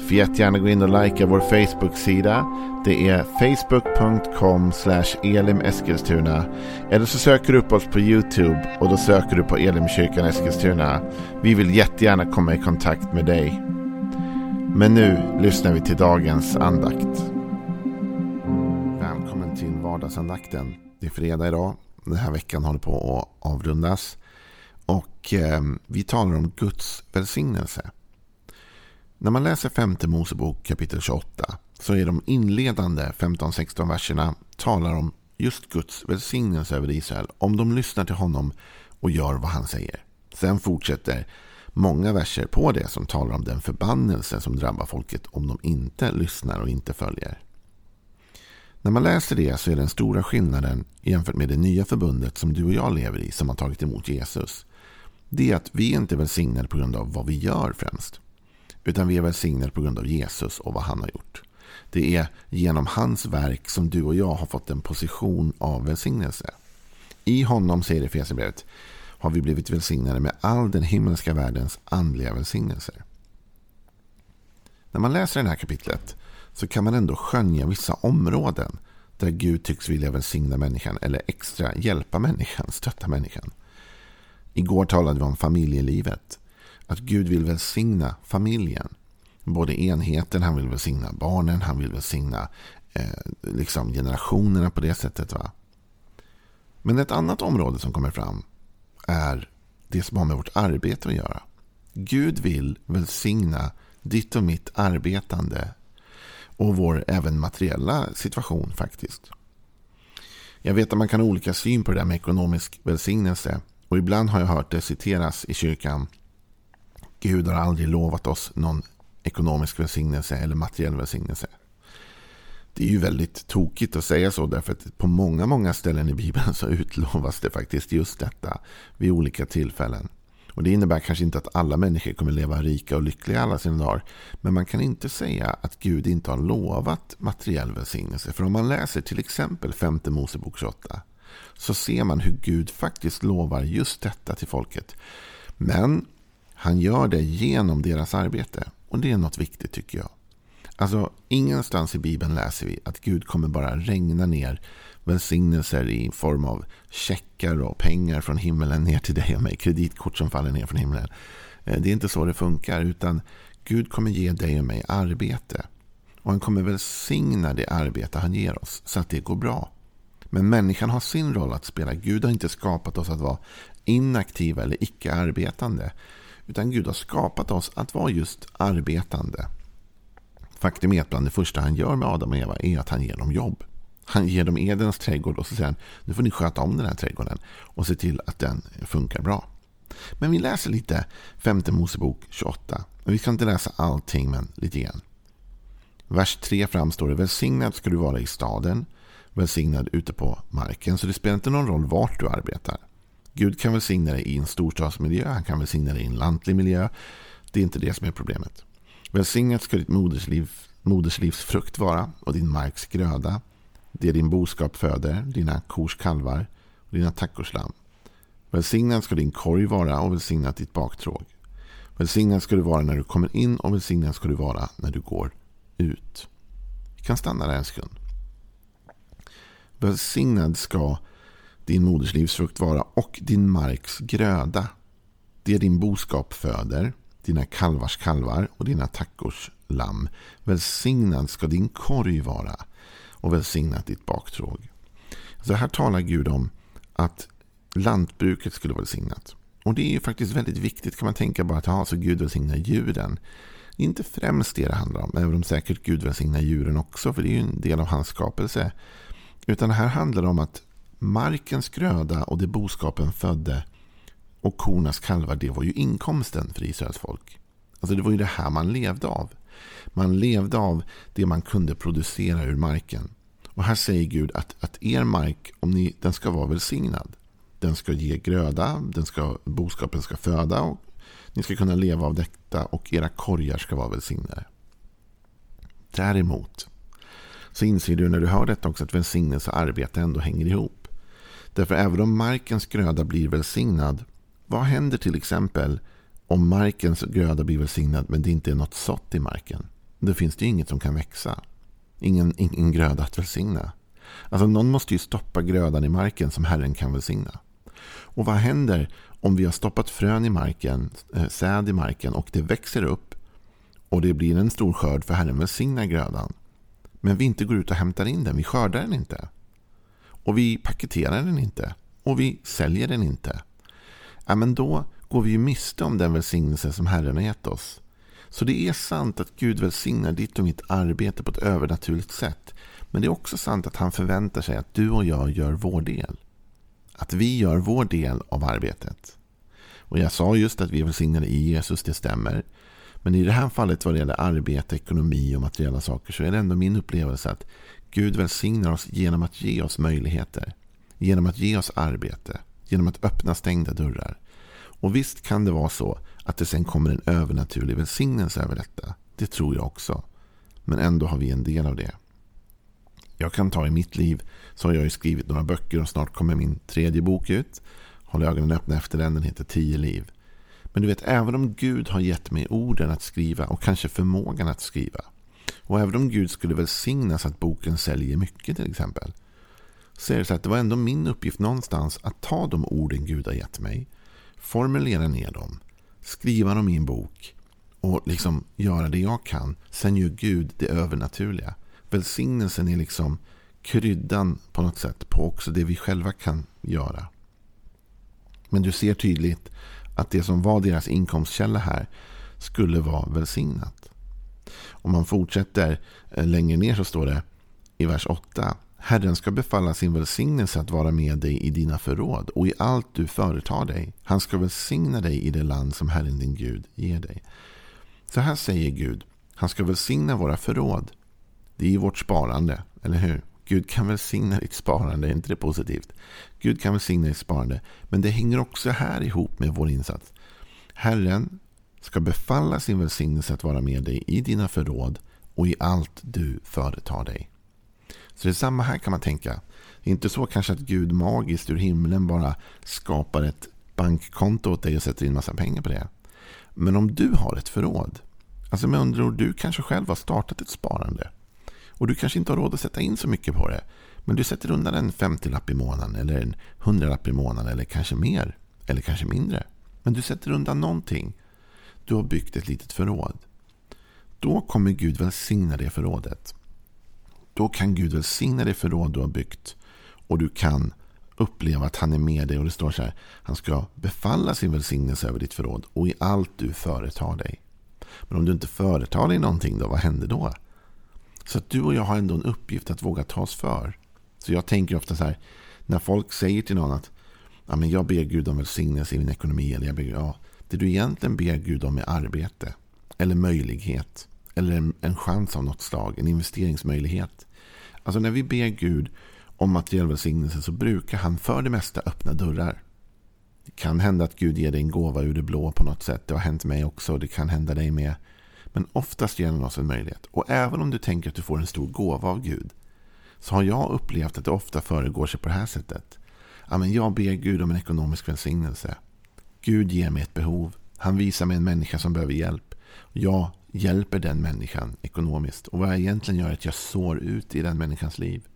Får jättegärna gå in och likea vår Facebook-sida. Det är facebook.com elimeskilstuna. Eller så söker du upp oss på YouTube och då söker du på Elimkyrkan Eskilstuna. Vi vill jättegärna komma i kontakt med dig. Men nu lyssnar vi till dagens andakt. Välkommen till vardagsandakten. Det är fredag idag. Den här veckan håller på att avrundas. Och eh, vi talar om Guds välsignelse. När man läser femte Mosebok kapitel 28 så är de inledande 15-16 verserna talar om just Guds välsignelse över Israel om de lyssnar till honom och gör vad han säger. Sen fortsätter många verser på det som talar om den förbannelse som drabbar folket om de inte lyssnar och inte följer. När man läser det så är den stora skillnaden jämfört med det nya förbundet som du och jag lever i som har tagit emot Jesus. Det är att vi inte är välsignade på grund av vad vi gör främst. Utan vi är välsignade på grund av Jesus och vad han har gjort. Det är genom hans verk som du och jag har fått en position av välsignelse. I honom, säger Efesierbrevet, har vi blivit välsignade med all den himmelska världens andliga välsignelser. När man läser det här kapitlet så kan man ändå skönja vissa områden där Gud tycks vilja välsigna människan eller extra hjälpa människan, stötta människan. Igår talade vi om familjelivet. Att Gud vill välsigna familjen. Både enheten, han vill välsigna barnen, han vill välsigna eh, liksom generationerna på det sättet. Va? Men ett annat område som kommer fram är det som har med vårt arbete att göra. Gud vill välsigna ditt och mitt arbetande och vår även materiella situation faktiskt. Jag vet att man kan ha olika syn på det där med ekonomisk välsignelse. Och ibland har jag hört det citeras i kyrkan Gud har aldrig lovat oss någon ekonomisk välsignelse eller materiell välsignelse. Det är ju väldigt tokigt att säga så därför att på många, många ställen i Bibeln så utlovas det faktiskt just detta vid olika tillfällen. Och Det innebär kanske inte att alla människor kommer leva rika och lyckliga alla sina dagar. Men man kan inte säga att Gud inte har lovat materiell välsignelse. För om man läser till exempel femte Mosebok 28 så ser man hur Gud faktiskt lovar just detta till folket. Men han gör det genom deras arbete. Och det är något viktigt tycker jag. Alltså, ingenstans i Bibeln läser vi att Gud kommer bara regna ner välsignelser i form av checkar och pengar från himlen ner till dig och mig. Kreditkort som faller ner från himlen. Eh, det är inte så det funkar. Utan Gud kommer ge dig och mig arbete. Och han kommer välsigna det arbete han ger oss så att det går bra. Men människan har sin roll att spela. Gud har inte skapat oss att vara inaktiva eller icke arbetande. Utan Gud har skapat oss att vara just arbetande. Faktum är att bland det första han gör med Adam och Eva är att han ger dem jobb. Han ger dem Edens trädgård och så säger han nu får ni sköta om den här trädgården och se till att den funkar bra. Men vi läser lite 5 Mosebok 28. Vi ska inte läsa allting men lite grann. Vers 3 framstår det välsignad ska du vara i staden, välsignad ute på marken. Så det spelar inte någon roll vart du arbetar. Gud kan välsigna dig i en storstadsmiljö, han kan välsigna dig i en lantlig miljö. Det är inte det som är problemet. Välsignat ska ditt modersliv, moderslivs frukt vara och din marks gröda. Det din boskap föder, dina kors kalvar och dina tackorslamm. Välsignad ska din korg vara och välsignat ditt baktråg. Välsignad ska du vara när du kommer in och välsignad ska du vara när du går ut. Vi kan stanna där en sekund. Välsignad ska din moderslivsfrukt vara och din marks gröda. Det din boskap föder, dina kalvars kalvar och dina tackors lamm. Välsignad ska din korg vara och välsignat ditt baktråg. Så här talar Gud om att lantbruket skulle vara välsignat. Och det är ju faktiskt väldigt viktigt kan man tänka bara att ha så Gud välsignar djuren. Det är inte främst det det handlar om, även om säkert Gud välsignar djuren också, för det är ju en del av hans skapelse. Utan här handlar det om att markens gröda och det boskapen födde och kornas kalvar, det var ju inkomsten för Israels folk. Alltså det var ju det här man levde av. Man levde av det man kunde producera ur marken. Och här säger Gud att, att er mark, om ni, den ska vara välsignad. Den ska ge gröda, den ska, boskapen ska föda och ni ska kunna leva av detta och era korgar ska vara välsignade. Däremot så inser du när du hör detta också att välsignelse och arbete ändå hänger ihop. Därför även om markens gröda blir välsignad, vad händer till exempel om markens gröda blir välsignad men det inte är något sått i marken? Då finns det ju inget som kan växa. Ingen, ingen gröda att välsigna. Alltså någon måste ju stoppa grödan i marken som Herren kan välsigna. Och vad händer om vi har stoppat frön i marken, eh, säd i marken och det växer upp och det blir en stor skörd för Herren välsignar grödan. Men vi inte går ut och hämtar in den, vi skördar den inte. Och vi paketerar den inte. Och vi säljer den inte. Ja, men då går vi ju miste om den välsignelse som Herren har gett oss. Så det är sant att Gud välsignar ditt och mitt arbete på ett övernaturligt sätt. Men det är också sant att han förväntar sig att du och jag gör vår del. Att vi gör vår del av arbetet. Och jag sa just att vi är välsignade i Jesus, det stämmer. Men i det här fallet vad det gäller arbete, ekonomi och materiella saker så är det ändå min upplevelse att Gud välsignar oss genom att ge oss möjligheter. Genom att ge oss arbete. Genom att öppna stängda dörrar. Och visst kan det vara så att det sen kommer en övernaturlig välsignelse över detta. Det tror jag också. Men ändå har vi en del av det. Jag kan ta i mitt liv så har jag ju skrivit några böcker och snart kommer min tredje bok ut. Håll ögonen öppna efter den, den heter Tio liv. Men du vet, även om Gud har gett mig orden att skriva och kanske förmågan att skriva. Och även om Gud skulle välsigna så att boken säljer mycket till exempel. Så är det så att det var ändå min uppgift någonstans att ta de orden Gud har gett mig. Formulera ner dem. Skriva dem i en bok. Och liksom göra det jag kan. Sen gör Gud det övernaturliga. Välsignelsen är liksom kryddan på något sätt på också det vi själva kan göra. Men du ser tydligt att det som var deras inkomstkälla här skulle vara välsignat. Om man fortsätter eh, längre ner så står det i vers 8. Herren ska befalla sin välsignelse att vara med dig i dina förråd och i allt du företar dig. Han ska välsigna dig i det land som Herren din Gud ger dig. Så här säger Gud. Han ska välsigna våra förråd. Det är vårt sparande, eller hur? Gud kan välsigna ditt sparande, är inte det positivt? Gud kan välsigna ditt sparande. Men det hänger också här ihop med vår insats. Herren ska befalla sin välsignelse att vara med dig i dina förråd och i allt du företar dig. Så det är samma här kan man tänka. Det är inte så kanske att Gud magiskt ur himlen bara skapar ett bankkonto åt dig och sätter in massa pengar på det. Men om du har ett förråd. Alltså med andra ord, du kanske själv har startat ett sparande. Och du kanske inte har råd att sätta in så mycket på det. Men du sätter undan en 50-lapp i månaden eller en 100-lapp i månaden eller kanske mer. Eller kanske mindre. Men du sätter undan någonting. Du har byggt ett litet förråd. Då kommer Gud välsigna det förrådet. Då kan Gud välsigna det förråd du har byggt. Och du kan uppleva att han är med dig. Och det står så här. Han ska befalla sin välsignelse över ditt förråd. Och i allt du företar dig. Men om du inte företar dig någonting då, vad händer då? Så att du och jag har ändå en uppgift att våga ta oss för. Så jag tänker ofta så här. När folk säger till någon att ja, men jag ber Gud om välsignelse i min ekonomi. Eller jag ber, ja, det du egentligen ber Gud om är arbete. Eller möjlighet. Eller en, en chans av något slag. En investeringsmöjlighet. Alltså när vi ber Gud om materiell välsignelse så brukar han för det mesta öppna dörrar. Det kan hända att Gud ger dig en gåva ur det blå på något sätt. Det har hänt mig också. och Det kan hända dig med. Men oftast ger han oss en möjlighet. Och även om du tänker att du får en stor gåva av Gud. Så har jag upplevt att det ofta föregår sig på det här sättet. Ja, men jag ber Gud om en ekonomisk välsignelse. Gud ger mig ett behov. Han visar mig en människa som behöver hjälp. Jag hjälper den människan ekonomiskt. Och vad jag egentligen gör är att jag sår ut i den människans liv.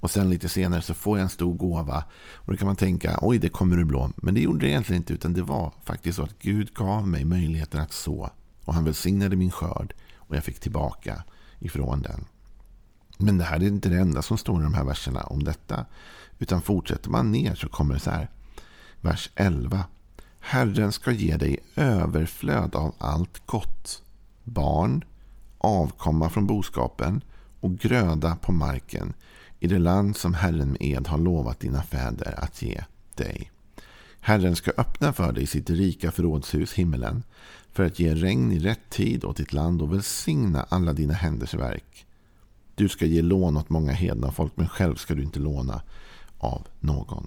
Och sen lite senare så får jag en stor gåva. Och då kan man tänka, oj det kommer ur blå. Men det gjorde det egentligen inte. Utan det var faktiskt så att Gud gav mig möjligheten att så. Och han välsignade min skörd. Och jag fick tillbaka ifrån den. Men det här är inte det enda som står i de här verserna om detta. Utan fortsätter man ner så kommer det så här. Vers 11. Herren ska ge dig överflöd av allt gott. Barn, avkomma från boskapen och gröda på marken i det land som Herren med ed har lovat dina fäder att ge dig. Herren ska öppna för dig sitt rika förrådshus, himmelen, för att ge regn i rätt tid åt ditt land och välsigna alla dina händers verk. Du ska ge lån åt många hedna folk, men själv ska du inte låna av någon.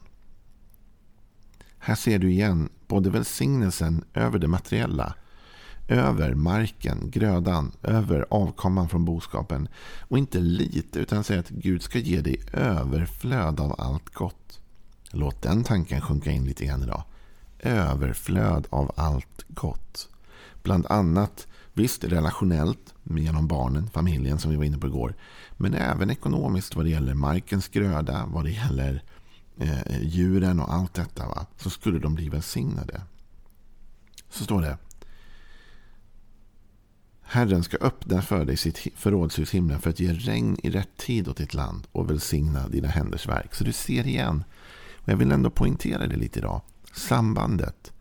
Här ser du igen både välsignelsen över det materiella, över marken, grödan, över avkomman från boskapen. Och inte lite, utan säger att Gud ska ge dig överflöd av allt gott. Låt den tanken sjunka in lite grann idag. Överflöd av allt gott. Bland annat, visst relationellt genom barnen, familjen som vi var inne på igår. Men även ekonomiskt vad det gäller markens gröda, vad det gäller eh, djuren och allt detta. Va? Så skulle de bli välsignade. Så står det. Herren ska öppna för dig sitt förrådshus himlen för att ge regn i rätt tid åt ditt land och välsigna dina händers verk. Så du ser igen. Och jag vill ändå poängtera det lite idag. Sambandet.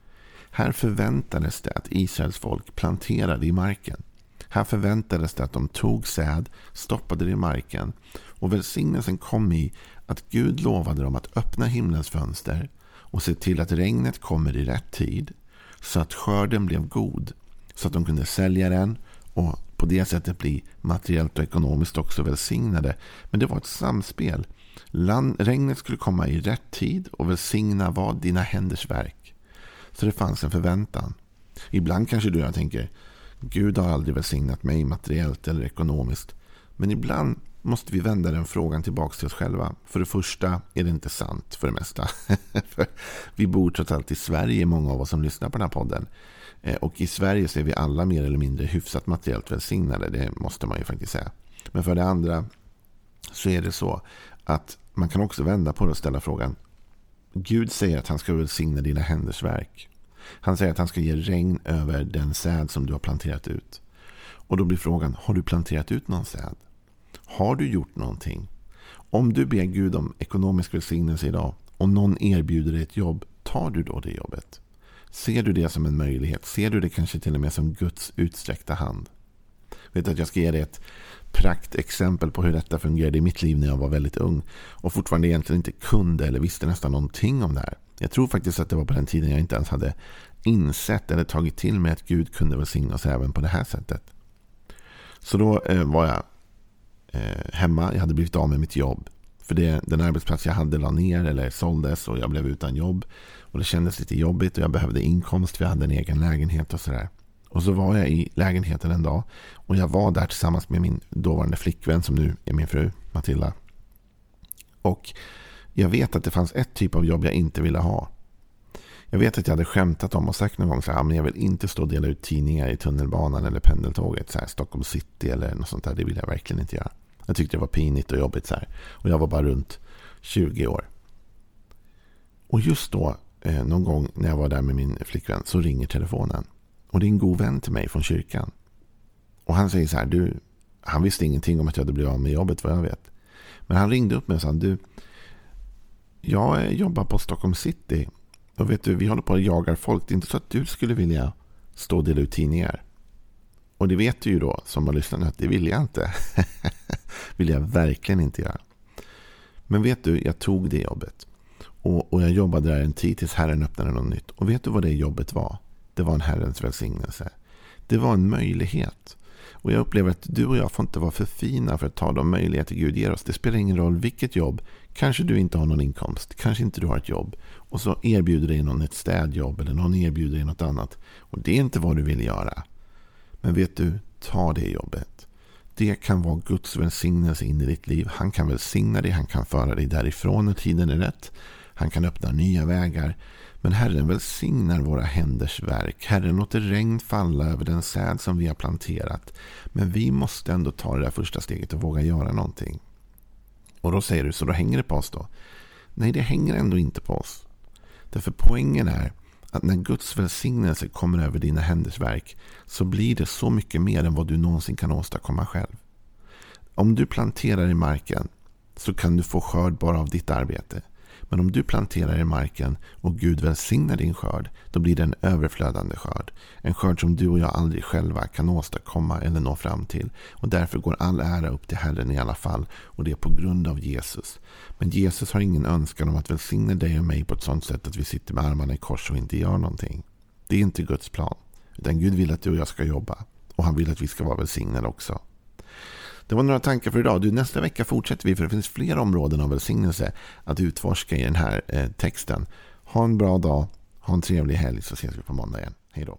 Här förväntades det att Israels folk planterade i marken. Här förväntades det att de tog säd, stoppade det i marken och välsignelsen kom i att Gud lovade dem att öppna himlens fönster och se till att regnet kommer i rätt tid så att skörden blev god så att de kunde sälja den och på det sättet bli materiellt och ekonomiskt också välsignade. Men det var ett samspel. Land, regnet skulle komma i rätt tid och välsigna vad dina händers verk. Så det fanns en förväntan. Ibland kanske du och jag tänker Gud har aldrig välsignat mig materiellt eller ekonomiskt. Men ibland måste vi vända den frågan tillbaka till oss själva. För det första är det inte sant för det mesta. för vi bor trots allt i Sverige, många av oss som lyssnar på den här podden. Eh, och i Sverige så är vi alla mer eller mindre hyfsat materiellt välsignade. Det måste man ju faktiskt säga. Men för det andra så är det så att man kan också vända på det och ställa frågan. Gud säger att han ska välsigna dina händers verk. Han säger att han ska ge regn över den säd som du har planterat ut. Och då blir frågan, har du planterat ut någon säd? Har du gjort någonting? Om du ber Gud om ekonomisk välsignelse idag och någon erbjuder dig ett jobb, tar du då det jobbet? Ser du det som en möjlighet? Ser du det kanske till och med som Guds utsträckta hand? Vet att jag ska ge dig ett praktexempel på hur detta fungerade i mitt liv när jag var väldigt ung och fortfarande egentligen inte kunde eller visste nästan någonting om det här. Jag tror faktiskt att det var på den tiden jag inte ens hade insett eller tagit till mig att Gud kunde välsigna oss även på det här sättet. Så då eh, var jag eh, hemma. Jag hade blivit av med mitt jobb. För det, den arbetsplats jag hade la ner eller såldes och jag blev utan jobb. Och det kändes lite jobbigt och jag behövde inkomst för jag hade en egen lägenhet och sådär. Och så var jag i lägenheten en dag. Och jag var där tillsammans med min dåvarande flickvän som nu är min fru, Matilda. Och jag vet att det fanns ett typ av jobb jag inte ville ha. Jag vet att jag hade skämtat om och sagt någon gång så här, ah, men jag vill inte stå och dela ut tidningar i tunnelbanan eller pendeltåget, så här, Stockholm city eller något sånt där. Det vill jag verkligen inte göra. Jag tyckte det var pinigt och jobbigt så här. Och jag var bara runt 20 år. Och just då, eh, någon gång när jag var där med min flickvän, så ringer telefonen. Och det är en god vän till mig från kyrkan. Och han säger så här, du, han visste ingenting om att jag hade blivit av med jobbet vad jag vet. Men han ringde upp mig och sa, du, jag jobbar på Stockholm city. Och vet du, vi håller på att jagar folk. Det är inte så att du skulle vilja stå och dela ut tidningar. Och det vet du ju då som har lyssnat att det vill jag inte. vill jag verkligen inte göra. Men vet du, jag tog det jobbet. Och, och jag jobbade där en tid tills Herren öppnade något nytt. Och vet du vad det jobbet var? Det var en Herrens välsignelse. Det var en möjlighet. Och jag upplever att du och jag får inte vara för fina för att ta de möjligheter Gud ger oss. Det spelar ingen roll vilket jobb. Kanske du inte har någon inkomst. Kanske inte du har ett jobb. Och så erbjuder dig någon ett städjobb eller någon erbjuder dig något annat. Och det är inte vad du vill göra. Men vet du, ta det jobbet. Det kan vara Guds välsignelse in i ditt liv. Han kan välsigna dig, han kan föra dig därifrån när tiden är rätt. Han kan öppna nya vägar. Men Herren välsignar våra händers verk. Herren låter regn falla över den säd som vi har planterat. Men vi måste ändå ta det där första steget och våga göra någonting. Och då säger du, så då hänger det på oss då? Nej, det hänger ändå inte på oss. Därför poängen är att när Guds välsignelse kommer över dina händers verk så blir det så mycket mer än vad du någonsin kan åstadkomma själv. Om du planterar i marken så kan du få skörd bara av ditt arbete. Men om du planterar i marken och Gud välsignar din skörd, då blir det en överflödande skörd. En skörd som du och jag aldrig själva kan åstadkomma eller nå fram till. Och därför går all ära upp till Herren i alla fall. Och det är på grund av Jesus. Men Jesus har ingen önskan om att välsigna dig och mig på ett sådant sätt att vi sitter med armarna i kors och inte gör någonting. Det är inte Guds plan. Utan Gud vill att du och jag ska jobba. Och han vill att vi ska vara välsignade också. Det var några tankar för idag. Du, nästa vecka fortsätter vi för det finns fler områden av välsignelse att utforska i den här eh, texten. Ha en bra dag. Ha en trevlig helg så ses vi på måndag igen. Hej då.